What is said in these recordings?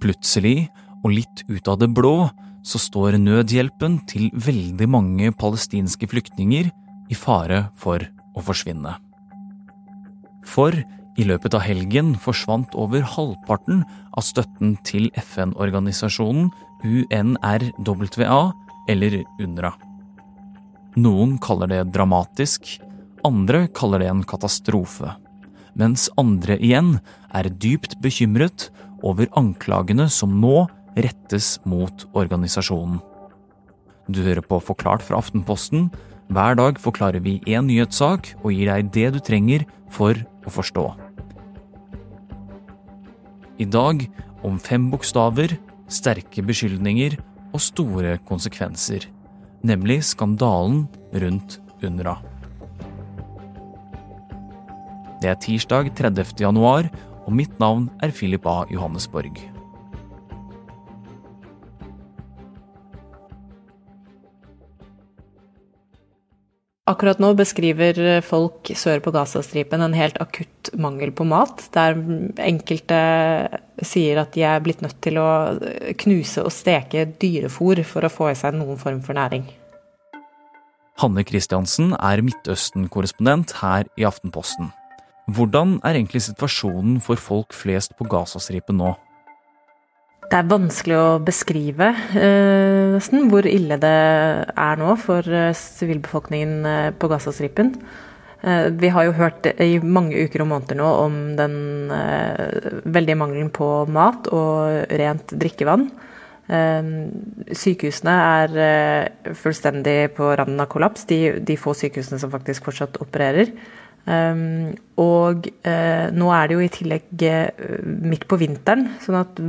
Plutselig, og litt ut av det blå, så står nødhjelpen til veldig mange palestinske flyktninger i fare for å forsvinne. For i løpet av helgen forsvant over halvparten av støtten til FN-organisasjonen UNRWA, eller UNRWA. Noen kaller det dramatisk, andre kaller det en katastrofe. Mens andre igjen er dypt bekymret over anklagene som nå rettes mot organisasjonen. Du hører på Forklart fra Aftenposten. Hver dag forklarer vi én nyhetssak og gir deg det du trenger for å forstå. I dag om fem bokstaver, sterke beskyldninger og store konsekvenser. Nemlig skandalen rundt UNRWA. Det er tirsdag 30. januar, og mitt navn er Philip A. Johannesborg. Akkurat nå beskriver folk sør på Gazastripen en helt akutt mangel på mat, der enkelte sier at de er blitt nødt til å knuse og steke dyrefòr for å få i seg noen form for næring. Hanne Christiansen er Midtøsten-korrespondent her i Aftenposten. Hvordan er egentlig situasjonen for folk flest på Gazastripen nå? Det er vanskelig å beskrive eh, nesten hvor ille det er nå for eh, sivilbefolkningen eh, på Gazastripen. Eh, vi har jo hørt i mange uker og måneder nå om den eh, veldige mangelen på mat og rent drikkevann. Eh, sykehusene er fullstendig på randen av kollaps, de, de få sykehusene som faktisk fortsatt opererer. Um, og uh, nå er det jo i tillegg uh, midt på vinteren, sånn at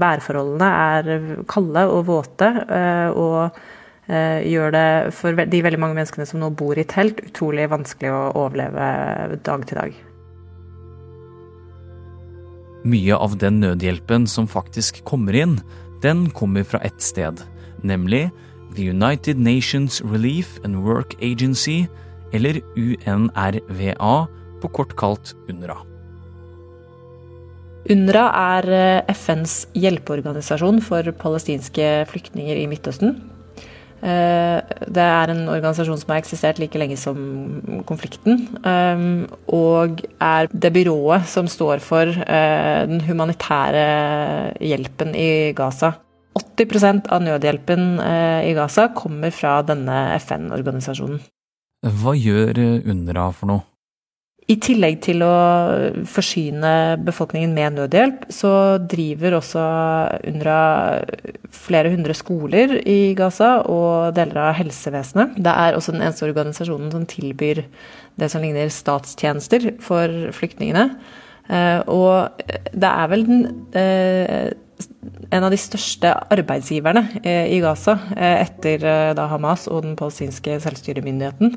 værforholdene er kalde og våte. Uh, og gjør det for de veldig mange menneskene som nå bor i telt, utrolig vanskelig å overleve dag til dag. Mye av den nødhjelpen som faktisk kommer inn, den kommer fra ett sted, nemlig The United Nations Relief and Work Agency, eller UNRWA, på kort kalt UNRWA. UNRWA er eh, FNs hjelpeorganisasjon for palestinske flyktninger i Midtøsten. Eh, det er en organisasjon som har eksistert like lenge som konflikten. Eh, og er det byrået som står for den humanitære hjelpen i Gaza. 80% av nødhjelpen i Gaza kommer fra denne FN-organisasjonen. Hva gjør UNRWA for noe? I tillegg til å forsyne befolkningen med nødhjelp, så driver også UNRWA flere hundre skoler i Gaza og deler av helsevesenet. Det er også den eneste organisasjonen som tilbyr det som ligner statstjenester for flyktningene. Eh, og det er vel den eh, en av de største arbeidsgiverne eh, i Gaza etter Hamas og den palestinske selvstyremyndigheten.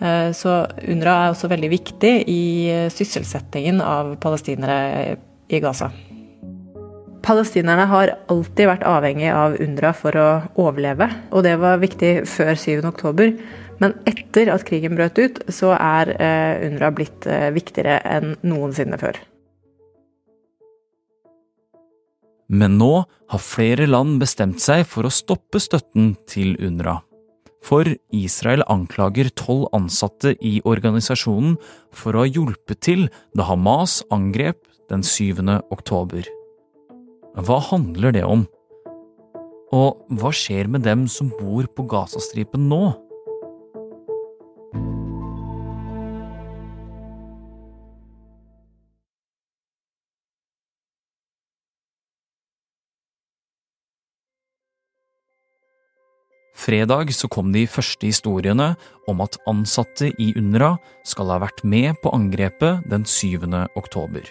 Eh, så UNRWA er også veldig viktig i eh, sysselsettingen av palestinere i Gaza. Palestinerne har alltid vært avhengig av UNRWA for å overleve, og det var viktig før 7.10. Men etter at krigen brøt ut, så er eh, UNRWA blitt viktigere enn noensinne før. Men nå har flere land bestemt seg for å stoppe støtten til UNRWA. For Israel anklager tolv ansatte i organisasjonen for å ha hjulpet til da Hamas angrep den 7. oktober. Hva handler det om? Og hva skjer med dem som bor på Gazastripen nå? Fredag så kom de første historiene om at ansatte i UNRWA skal ha vært med på angrepet den 7. oktober.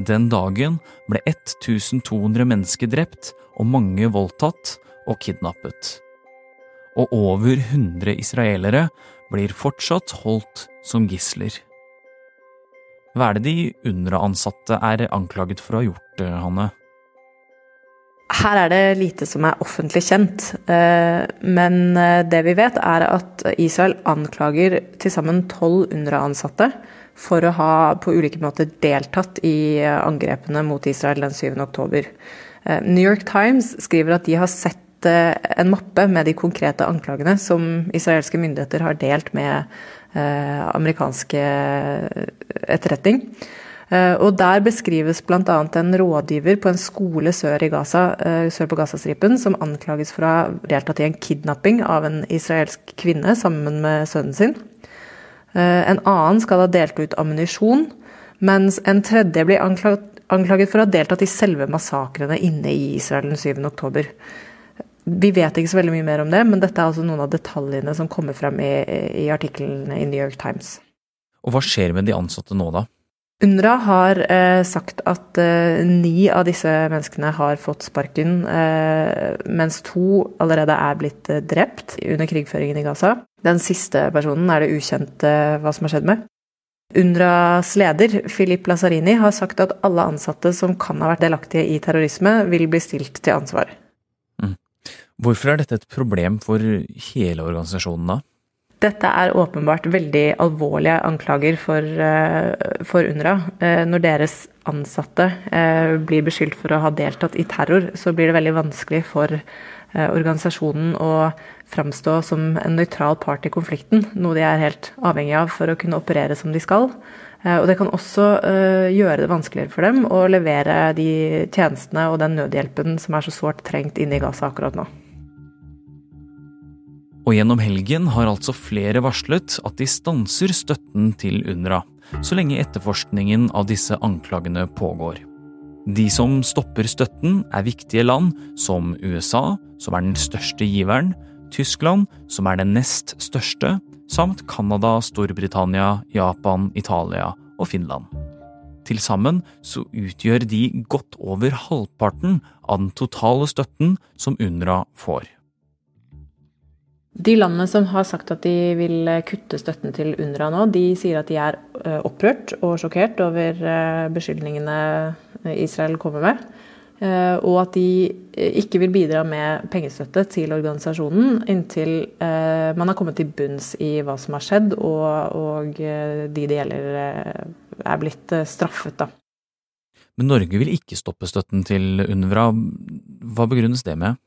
Den dagen ble 1200 mennesker drept og mange voldtatt og kidnappet. Og over 100 israelere blir fortsatt holdt som gisler. Hva er det de UNRWA-ansatte er anklaget for å ha gjort, Hanne? Her er det lite som er offentlig kjent. Eh, men eh, det vi vet, er at Israel anklager til sammen tolv UNRWA-ansatte for å ha på ulike måter deltatt i angrepene mot Israel den 7. oktober. New York Times skriver at de har sett en mappe med de konkrete anklagene som israelske myndigheter har delt med amerikanske etterretning. Eh, og Der beskrives bl.a. en rådgiver på en skole sør, Gaza, eh, sør på Gazastripen som anklages for å ha deltatt i en kidnapping av en israelsk kvinne sammen med sønnen sin. Eh, en annen skal ha delt ut ammunisjon, mens en tredje blir anklaget, for å ha deltatt i selve massakrene inne i Israel den 7. oktober. Vi vet ikke så veldig mye mer om det, men dette er altså noen av detaljene som kommer frem i, i artiklene i New York Times. Og Hva skjer med de ansatte nå, da? UNRWA har eh, sagt at eh, ni av disse menneskene har fått sparken, eh, mens to allerede er blitt eh, drept under krigføringen i Gaza. Den siste personen er det ukjent eh, hva som har skjedd med. UNRWAs leder, Filip Lazzarini, har sagt at alle ansatte som kan ha vært delaktige i terrorisme, vil bli stilt til ansvar. Mm. Hvorfor er dette et problem for hele organisasjonen da? Dette er åpenbart veldig alvorlige anklager for, eh, for UNRWA. Eh, når deres ansatte eh, blir beskyldt for å ha deltatt i terror, så blir det veldig vanskelig for organisasjonen å framstå som en nøytral part i konflikten, noe de er helt avhengig av for å kunne operere som de skal. Og det kan også gjøre det vanskeligere for dem å levere de tjenestene og den nødhjelpen som er så sårt trengt inne i Gaza akkurat nå. Og gjennom helgen har altså flere varslet at de stanser støtten til UNRWA, så lenge etterforskningen av disse anklagene pågår. De som stopper støtten, er viktige land som USA, som er den største giveren, Tyskland, som er den nest største, samt Canada, Storbritannia, Japan, Italia og Finland. Til sammen så utgjør de godt over halvparten av den totale støtten som UNRWA får. De landene som har sagt at de vil eh, kutte støtten til UNRWA nå, de sier at de er eh, opprørt og sjokkert over eh, beskyldningene Israel kommer med. Og at de ikke vil bidra med pengestøtte til organisasjonen inntil man har kommet til bunns i hva som har skjedd, og, og de det gjelder er blitt straffet. Da. Men Norge vil ikke stoppe støtten til UNRWA. Hva begrunnes det med?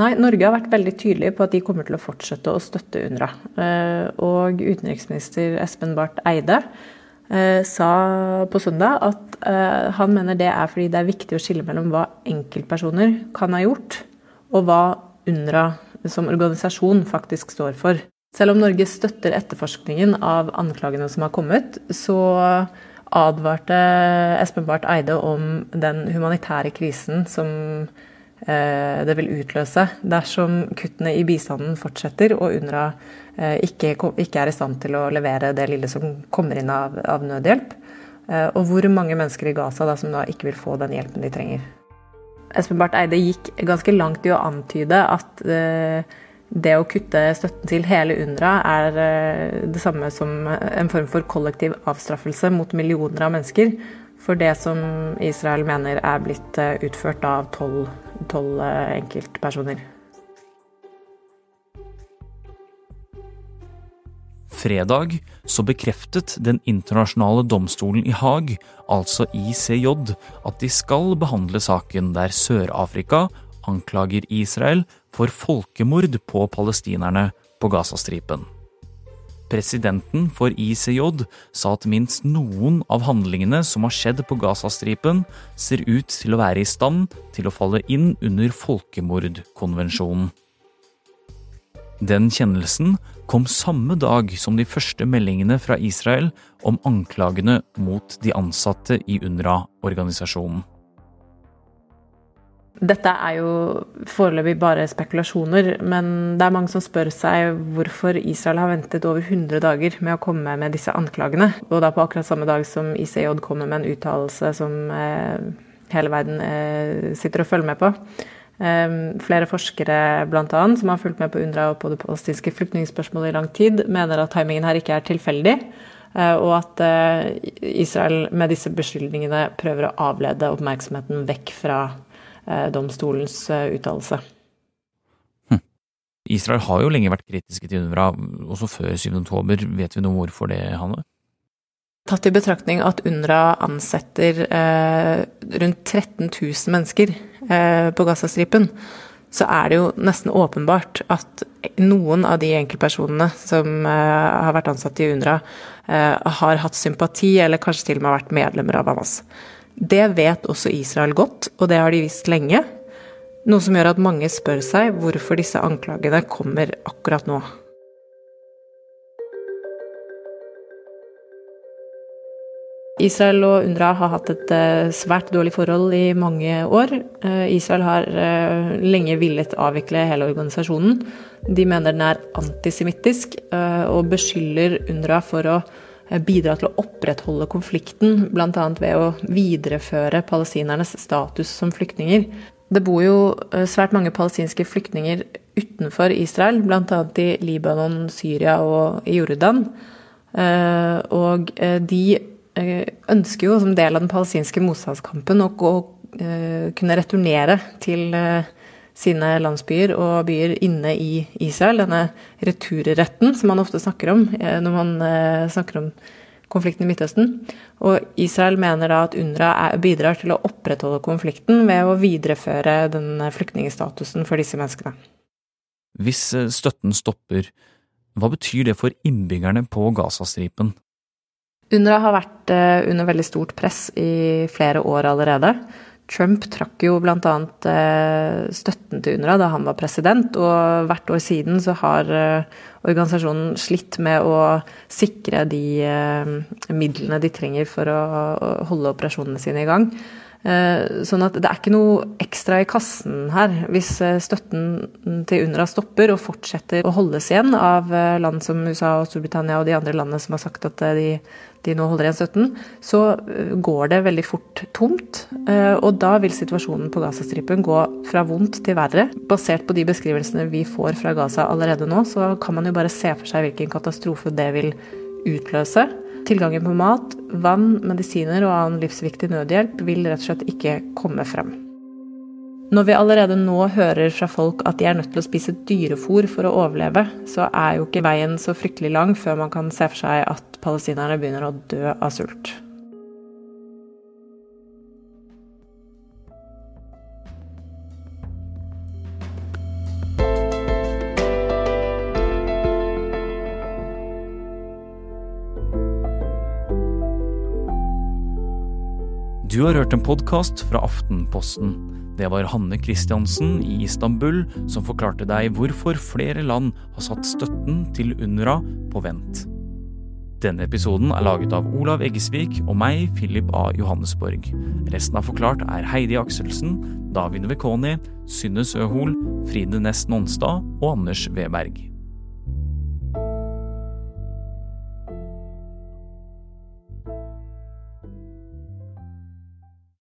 Nei, Norge har vært veldig tydelig på at de kommer til å fortsette å støtte UNRWA. Eh, og utenriksminister Espen Barth Eide eh, sa på søndag at eh, han mener det er fordi det er viktig å skille mellom hva enkeltpersoner kan ha gjort, og hva UNRWA som organisasjon faktisk står for. Selv om Norge støtter etterforskningen av anklagene som har kommet, så advarte Espen Barth Eide om den humanitære krisen som det vil utløse dersom kuttene i bistanden fortsetter og UNRWA eh, ikke, ikke, er i stand til å levere det lille som kommer inn av, av nødhjelp. Eh, og hvor mange mennesker i Gaza da, som da ikke vil få den hjelpen de trenger. Espen Barth Eide gikk ganske langt i å antyde at det å kutte støtten til hele UNRWA er det samme som en form for kollektiv avstraffelse mot millioner av mennesker for det som Israel mener er blitt utført av tolv eh, enkeltpersoner. Fredag så bekreftet Den internasjonale domstolen i Haag, altså ICJ, at de skal behandle saken der Sør-Afrika anklager Israel for folkemord på palestinerne på Gazastripen. Presidenten for ICJ sa at minst noen av handlingene som har skjedd på Gazastripen, ser ut til å være i stand til å falle inn under folkemordkonvensjonen. Den kjennelsen kom samme dag som de første meldingene fra Israel om anklagene mot de ansatte i UNRWA-organisasjonen. Dette er jo foreløpig bare spekulasjoner, men det er mange som spør seg hvorfor Israel har ventet over 100 dager med å komme med disse anklagene. Og da på akkurat samme dag som ICJ kommer med en uttalelse som eh, hele verden eh, sitter og følger med på. Eh, flere forskere blant annet, som har fulgt med på UNRWA og på det palestinske flyktningspørsmålet i lang tid, mener at timingen her ikke er tilfeldig. Og at Israel med disse beskyldningene prøver å avlede oppmerksomheten vekk fra domstolens eh, uttalelse. Hm. Israel har jo lenge vært kritiske til UNRWA, også før 7. oktober. Vet vi noe hvorfor det, Hanne? Tatt i betraktning at UNRWA ansetter eh, rundt 13 000 mennesker eh, på Gazastripen, så er det jo nesten åpenbart at noen av de enkeltpersonene som eh, har vært ansatt i UNRWA, eh, har hatt sympati, eller kanskje til og med vært medlemmer av Hamas. Det vet også Israel godt, og det har de visst lenge. Noe som gjør at mange spør seg hvorfor disse anklagene kommer akkurat nå. Israel og UNRWA har hatt et eh, svært dårlig forhold i mange år. Eh, Israel har eh, lenge villet avvikle hele organisasjonen. De mener den er antisemittisk og beskylder UNRWA for å bidra til å opprettholde konflikten, bl.a. ved å videreføre palestinernes status som flyktninger. Det bor jo svært mange palestinske flyktninger utenfor Israel, bl.a. i Libanon, Syria og Jordan. Og de Eh, ønsker jo som del av den palestinske motstandskampen å, kunne returnere til uh, sine landsbyer og byer inne i Israel. Denne returretten som man ofte snakker om uh, når man snakker om konflikten i Midtøsten. Og Israel mener da at UNRWA bidrar til å opprettholde konflikten ved å videreføre den flyktningstatusen for disse menneskene. Hvis støtten stopper, hva betyr det for innbyggerne på Gazastripen? UNRWA har vært eh, under veldig stort press i flere år allerede. Trump trakk jo bl.a. Eh, støtten til UNRWA da han var president, og hvert år siden så har eh, organisasjonen slitt med å sikre de midlene de trenger for å holde operasjonene sine i gang. Sånn at det er ikke noe ekstra i kassen her hvis støtten til UNRWA stopper og fortsetter å holdes igjen av land som USA og Storbritannia og de andre landene som har sagt at de de nå holder igjen støtten, så går det veldig fort tomt. Og da vil situasjonen på Gazastripen gå fra vondt til verre. Basert på de beskrivelsene vi får fra Gaza allerede nå, så kan man jo bare se for seg hvilken katastrofe det vil utløse. Tilgangen på mat, vann, medisiner og annen livsviktig nødhjelp vil rett og slett ikke komme frem. Når vi allerede nå hører fra folk at de er nødt til å spise dyrefôr for å overleve, så er jo ikke veien så fryktelig lang før man kan se for seg at palestinerne begynner å dø av sult. Du har hørt en podkast fra Aftenposten. Det var Hanne Christiansen i Istanbul som forklarte deg hvorfor flere land har satt støtten til UNRWA på vent. Denne episoden er laget av Olav Eggesvik og meg, Philip A. Johannesborg. Resten av Forklart er Heidi Akselsen, David Vekoni, Synne Søhol, Fride Næss Nonstad og Anders Weberg.